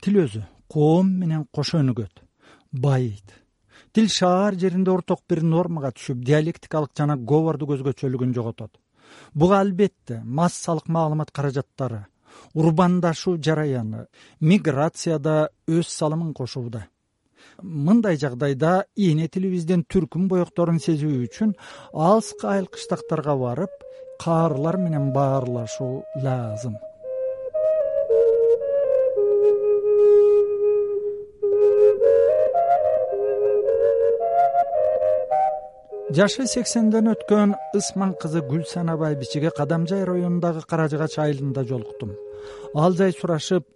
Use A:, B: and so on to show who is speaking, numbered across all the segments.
A: тил өзү коом менен кошо өнүгөт байыйт. Тил шаар жеринде орток бир нормага түшүп диалектикалык жана говорду көзгөчөлүгүн жоготот. Буга албетте массалык маалымат каражаттары урбандашуу жараяны миграция да өз салымын кошууда. Мындай жагдайда ийне тилибиздин түркүм боекторун сезүү үчүн алыскы айыл кыштактарга барып каарылар менен баарлашуу лаазым жашы сексенден өткөн ысман кызы гүлсана байбичеге кадамжай районундагы кара жыгач айылында жолуктум ал жай сурашып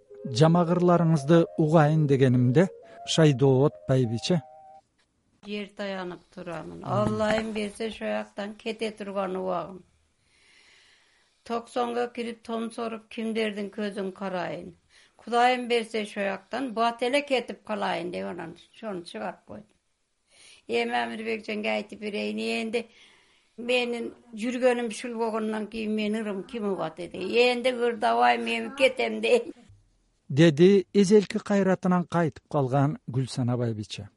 A: жамагырларыңызды угайын дегенимде шайдоот байбиче.
B: Жер таянып турамын. Аллайым берсе ошояктан кете турган убагым. Токсонго кирип томсоруп кимдердин көзүн карайын. Кудайым берсе ошояктан бат эле кетип калайын деп анан ошону чыгарып койдум эми амирбек эжеңге айтып берейин. Энди менин жүргөнүм ушул болгондон кийин менин ырым ким угат эди? Энди ырдабайм эми кетем дейт
A: деди эзелки кайратынан кайтып калган гүлсана байбиче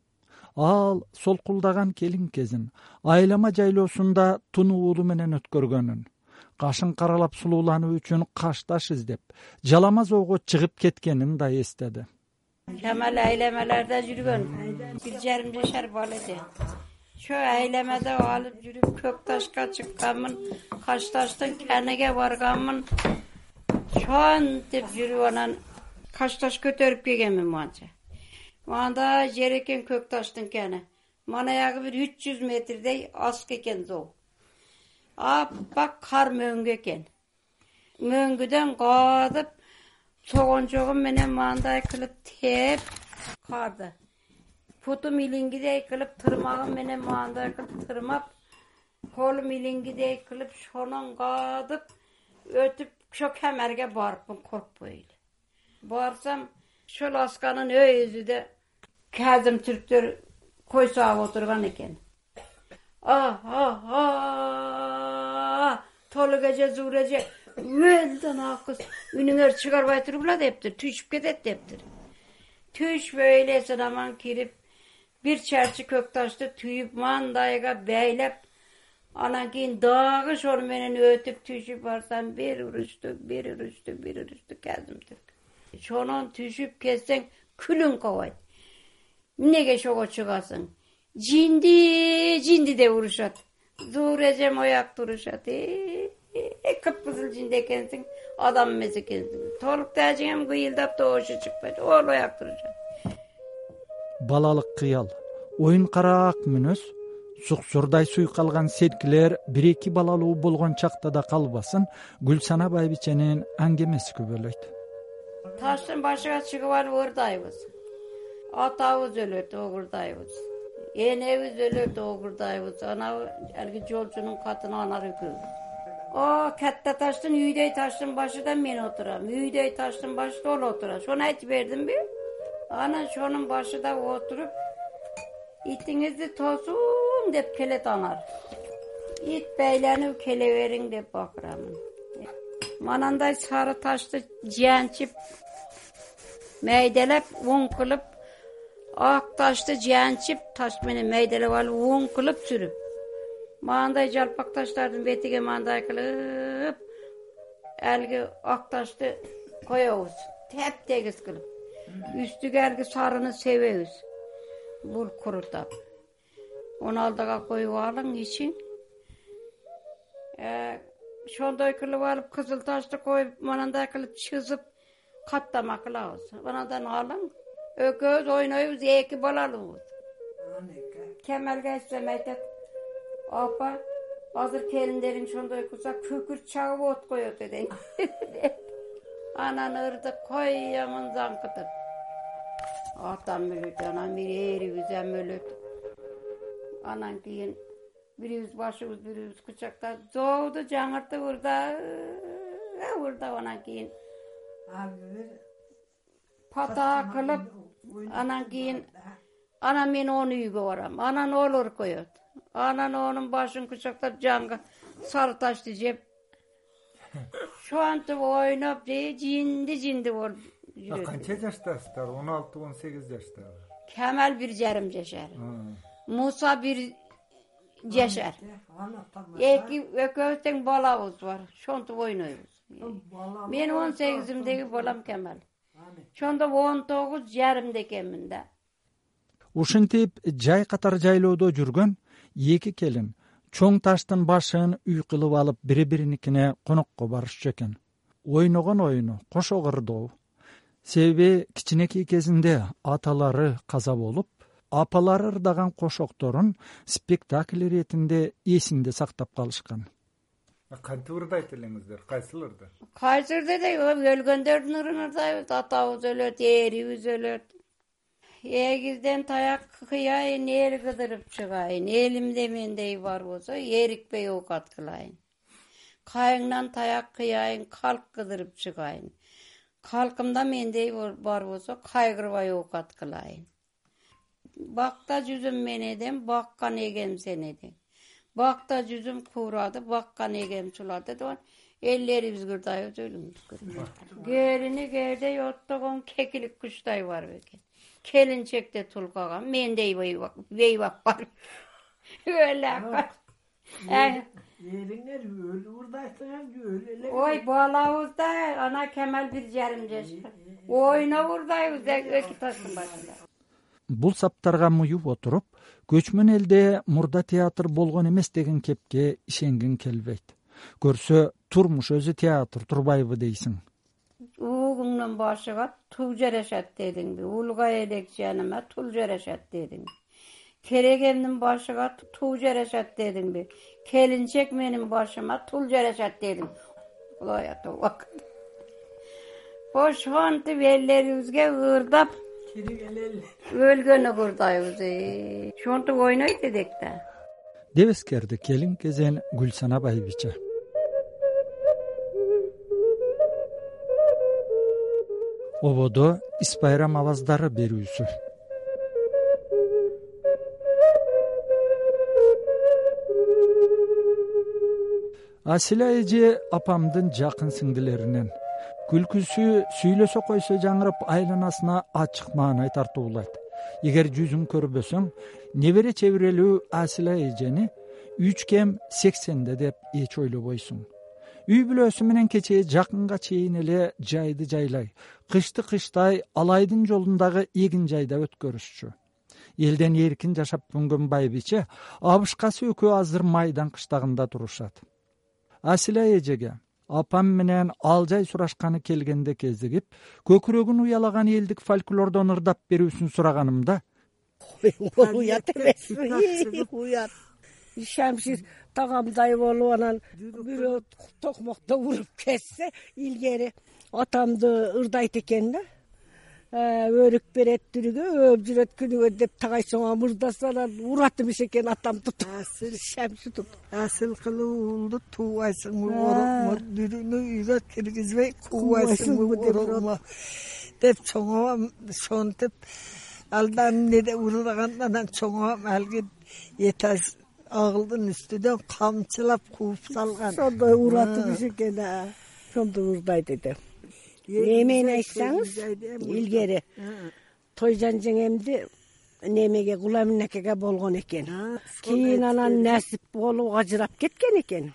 A: ал солкулдаган келин кезин айлама жайлоосунда туну уулу менен өткөргөнүн. Кашын каралап сулуулануу үчүн каш таш издеп жаламаз оого чыгып кеткенин да эстеди
B: жамал айлемелерде жүргөн. Бир жарым жашар бала эди. Ошо айлемеде алып жүрүп көк ташка чыкканмын каш таштын кенеге барганмын шонтип жүрүп анан каш таш көтөрүп келгенмин мынча мындай жер экен көк таштын кени манаягы бир үч жүз метрдей аск экен зоо аппак кар мөңгү экен. Мөңгүдөн каадып согончогум менен мындай кылып тээп карды бутум илиңгидей кылып тырмагым менен мындай кылып тырмап колум илиңгидей кылып шонон каадып өтүп ошо кемерге барыпмын коркпой эле. Барсам ошол асканын өйүзүдө казим түрктөр кой саап отурган экен толук эже зуур эже өлдөн акыз үнүңөрдү чыгарбай тургула дептир түшүп кетет дептир. Түшпөй эле аман кирип бир чарчы көк ташты түйүп мандайга байлап анан кийин дагы ошону менен өтүп түшүп барсам бир уручту бир уручту бир түрк ошонон түшүп күлүң кабайт эмнеге ошого чыгасың? Жинди жинди деп урушат зуур эжем оякта урушат кыпкызыл жинди экенсиң адам эмес экенсиң. Толук эжеңем кыйылдап добушу чыкпайт. Турушат.
A: Балалык кыял. Оюн караак мүнөз суксурдай суйкалган серкилер бир эки балалуу болгон чакта да калбасын. Гүлсана байбиченин аңгемеси күбөлөйт.
B: Таштын башыга чыгып алып ырдайбыз. Атабыз өлөт огурдайбыз энебиз өлөт огурдайбыз анабы алиги жолчунун катына анар экөөбүз катта таштын үйдөй таштын башыда мен отурам. Үйдөй таштын башыда ол отурат ошону айтып бердимби анан ошонун башыда отуруп итиңизди тосуң деп келет анар. Ит байланып келе бериң деп бакырамын. Манандай сары ташты жанчып майдалап уң кылып ак ташты жанчып таш менен майдалап алып уң кылып сүрүп. Мындай жалпак таштардын бетиге мындай кылып алиги ак ташты коебуз тептегиз кылып. Үстүгө алиги сарыны себебиз бул курутап уналдыга коюп алың ичиң э, ошондой кылып алып кызыл ташты коюп манандай кылып чызып каттама кылабыз. Анан алың экөөбүз ойнойбуз эки балалуубуз кемалге айтсам айтат апа азыр келиндериң ошондой кылса күкүрт чагып от коет эден анан ырдык коемун заңкытып атам өлөт анан бир эрибиз эм өлөт анан кийин бирибиз башыбызды бирибиз кучактап зообду жаңыртып ырдап ырдап анан кийин пата кылып анан кийин анан мен он үйгө барам. Анан ол ыркоет анан онун башын кучактап жанга сары ташты жеп ошентип ойноп жинди жинди болуп жүрөт.
A: канча жаштасыздар он алты он сегиз жаштагы
B: камал бир жарым жашар. Муса бир жашар. Эки экөөбүз тең балабыз бар. Ошентип ойнойбуз. Мен он сегизимдеги балам камал ошондо он тогуз жарымда экенмин да.
A: Ушинтип жай катар жайлоодо жүргөн эки келин чоң таштын башын үй кылып алып бири бириникине конокко барышчу экен. Ойногон оюну кошо кырдоо себеби кичинекей кезинде аталары каза болуп апалары ырдаган кошокторун спектакль иретинде эсинде сактап калышкан кантип ырдайт элеңиздер? Кайсыларды?
B: Кайсы ырдайт өлгөндөрдүн ырын ырдайбыз атабыз өлөт эрибиз өлөт. Эгизден таяк кыяйын эл кыдырып чыгайын. Элимде мендей бар болсо эрикпей оокат кылайын. Кайыңнан таяк кыяйын калк кыдырып чыгайын. Калкымда мендей бар болсо кайгырбай оокат кылайын. Бакта жүзүм мен эдем баккан эгем сен эдиң бакта жүзүм куурады баккан эгем сулады деп элдерибизге ырдайбыз келини кердей оттогон кекилик кучтай бар бекен. Келинчекте тулкаган мендей бейбак бар. Өлү
C: эриңер өлүп ырдайсыңар эле.
B: Ой балабыз да анан камал бир жарым жашта ойноп ырдайбыз эки таштын башында
A: бул саптарга муюп отуруп көчмөн элде мурда театр болгон эмес деген кепке ишенгиң келбейт. Көрсө турмуш өзү театр турбайбы дейсиң.
B: Уугуңдун башыга тул жарашат дедиңби улгай элек жаныма тул жарашат дедиңби керегемдин башыга тул жарашат дедиңби келинчек менин башыма тул жарашат дедиң ошентип элдерибизге ырдап өлгөнү курдайбыз ошентип ойнойт эдик да.
A: Деп эскерди келин кезен гүлсана байбиче. Ободо ис байрам абаздары берүүсү. Асила эже апамдын жакын сиңдилеринен күлкүсү сүйлөсө койсо жаңырып айланасына ачык маанай тартуулайт. Эгер жүзүн көрбөсөң небере чебирелүү асила эжени үч кем сексенде деп эч ойлобойсуң. Үй бүлөсү менен кечээ жакынга чейин эле жайды жайлай. Кышты кыштай алайдын жолундагы эгин жайда өткөрүшчү. Элден эркин жашап көнгөн байбиче абышкасы экөө азыр майдан кыштагында турушат. Асила эжеге апам менен ал жай сурашканы келгенде кезигип көкүрөгүн уялаган элдик фольклордон ырдап берүүсүн сураганымда
C: уят эмеспи уят. шамшир тагамдай болуп анан бирөө токмокто уруп кетсе илгери атамды ырдайт экен да өрүк берет дүрүгө өөп жүрөт күнүгө деп тагай чоңоп ырдаса анан урат эмес экен атам тутуп асыл. Шамши тутуп асыл кылып уулду туубайсыңбы орокмо дүрүнү үйгө киргизбей куубайсыңбы орокмо деп чоңоом ошентип алда эмнеде урлаган анан чоңоом алиги этаж агылдын үстүнөн камчылап кууп салган. Ошондой урат эмес экен ошондо ырдайт эдем эмени айтсаңыз илгери. Тойжан жеңемди немеге гуламинакеге болгон экен. Кийин анан насип болуп ажырап кеткен экен.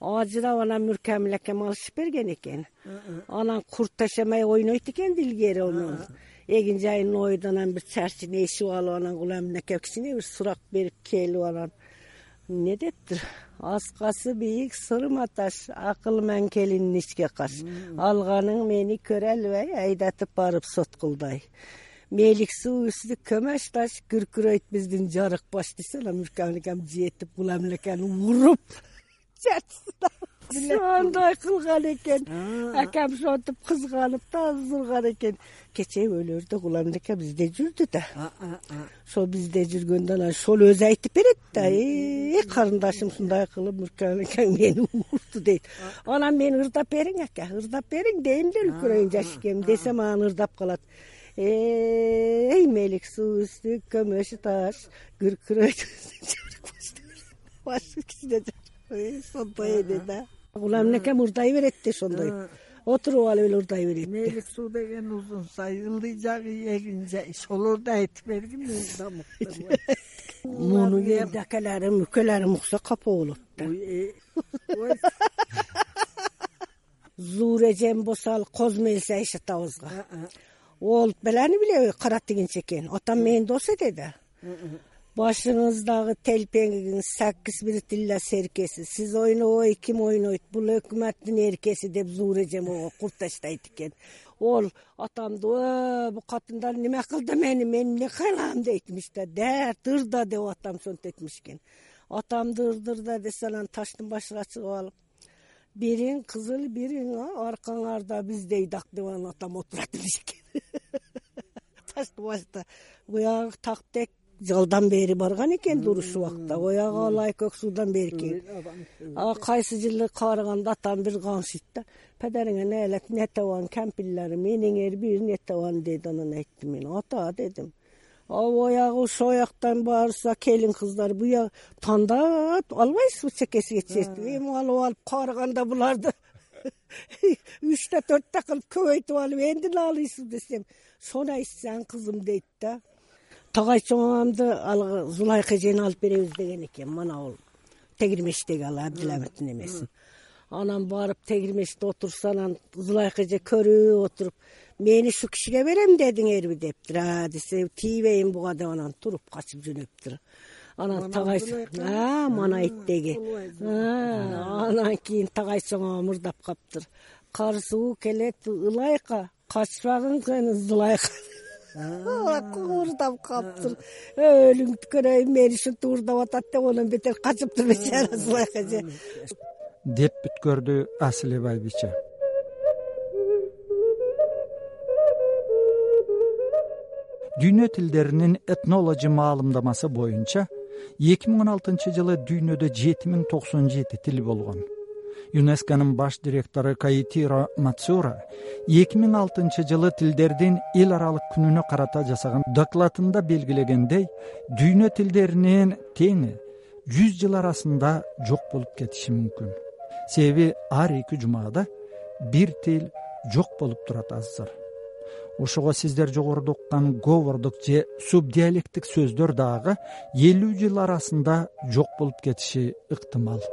C: Ажырап анан мүркамил акем алышып берген экен. Анан курт ташамай ойнойт экен да илгери ону. эгин жайын ойду анан бир чарчыны эшип алып анан гуламинаке кичине бир сурак берип келип анан. Эмне дептир аскасы бийик сырма таш акыл менен келиндин ичке каш. Алганың мени көрө албай айдатып барып соткулдай мелик суу үстү көмөч таш күркүрөйт биздин жарык баш десе анан жетип акени уруп ошондой кылган экен. Акам ошентип кызганып да азыр урган экен. Кечээ өлөрдө гуламил аке бизде жүрдү да. Ошол бизде жүргөндө анан ошол өзү айтып берет да. Э карындашым ушундай кылып мүркамил акең мени урду дейт. Анан мени ырдап бериң аке ырдап бериң дейм да үлкүрөйүн жашикем десем анан ырдап калат. Эй мелик суу үстү көмөч таш күркүрөйт башы кичине ошондой эди да гуламин акем ырдай берет да ошондой отуруп алып эле урдай берет
D: мээлик суу деген узун сай ылдый жагы эгин жай шолорду айтып бергин
C: муну берди акаларым үкөлөрүм укса капа болот да.
D: Э,
C: зуур эжем болсо ал коз мелисе айшат абызга ол баланы билеби кара тигинчи экен. Атам менин дос да башыңыздагы телпеңиңиз саккиз бир тилла серкеси. Сиз ойнобой ким ойнойт? Бул өкмөттүн эркеси деп зуур эжем ого курт таштайт экен ол атамды ө бул катындар неме кылды мени? Мен эмне кылам дейтимиш да дәрт ырда деп атам сонтип этимиш экен атамды ырдыр десе анан таштын башыга чыгып алып бириң кызыл бириң аркаңарда биздей дак деп анан атам отурат башында буягы тактек жылдан бери барган экен да уруш убакта. Оягы алай көк суудан бери экен. А кайсы жылы карыганда атам бир камшыйт да. Мениңер бир не табан? деди анан айттым мен ата дедим. Оягы ошол жактан барса келин кыздар буяк тандап албайсызбы чекесиге чечип эми алып алып карыганда буларды үчтө төрттө кылып көбөйтүп алып эле алыйсыз десем. Сону айтсаң кызым дейт да тагай чоң ал зулайка эжени алып беребиз деген экен манабул тегирмештеги ал абдиламиттин эмесин. Анан барып тегирмеште отурса анан зулайка эже көрүп отуруп мени ушул кишиге берем дедиңерби? дептир. А десе тийбейин буга деп анан туруп качып жөнөптүр. Анан тагай манайиттеги анан кийин тагай чоңо мурдап калыптыр. Кар суу келет ылайка качпагын сени зулайка уурдап калыптыр. Өлүңдү көрөйүн мени ушинтип уурдап атат деп андан бетер качыптыр бечара зулайка эже
A: деп бүткөрдү асиле байбиче. Дүйнө тилдеринин этнологи маалымдамасы боюнча эки миң он алтынчы жылы дүйнөдө жети миң токсон жети тил болгон юнесконун баш директору каитиро мацура эки миң алтынчы жылы тилдердин эл аралык күнүнө карата жасаган докладында белгилегендей дүйнө тилдеринин тени жүз жыл арасында жок болуп кетиши мүмкүн. Себеби ар эки жумада бир тил жок болуп турат азыр. Ошого сиздер жогоруда уккан говордук же субдиалекттик сөздөр дагы элүү жыл арасында жок болуп кетиши ыктымал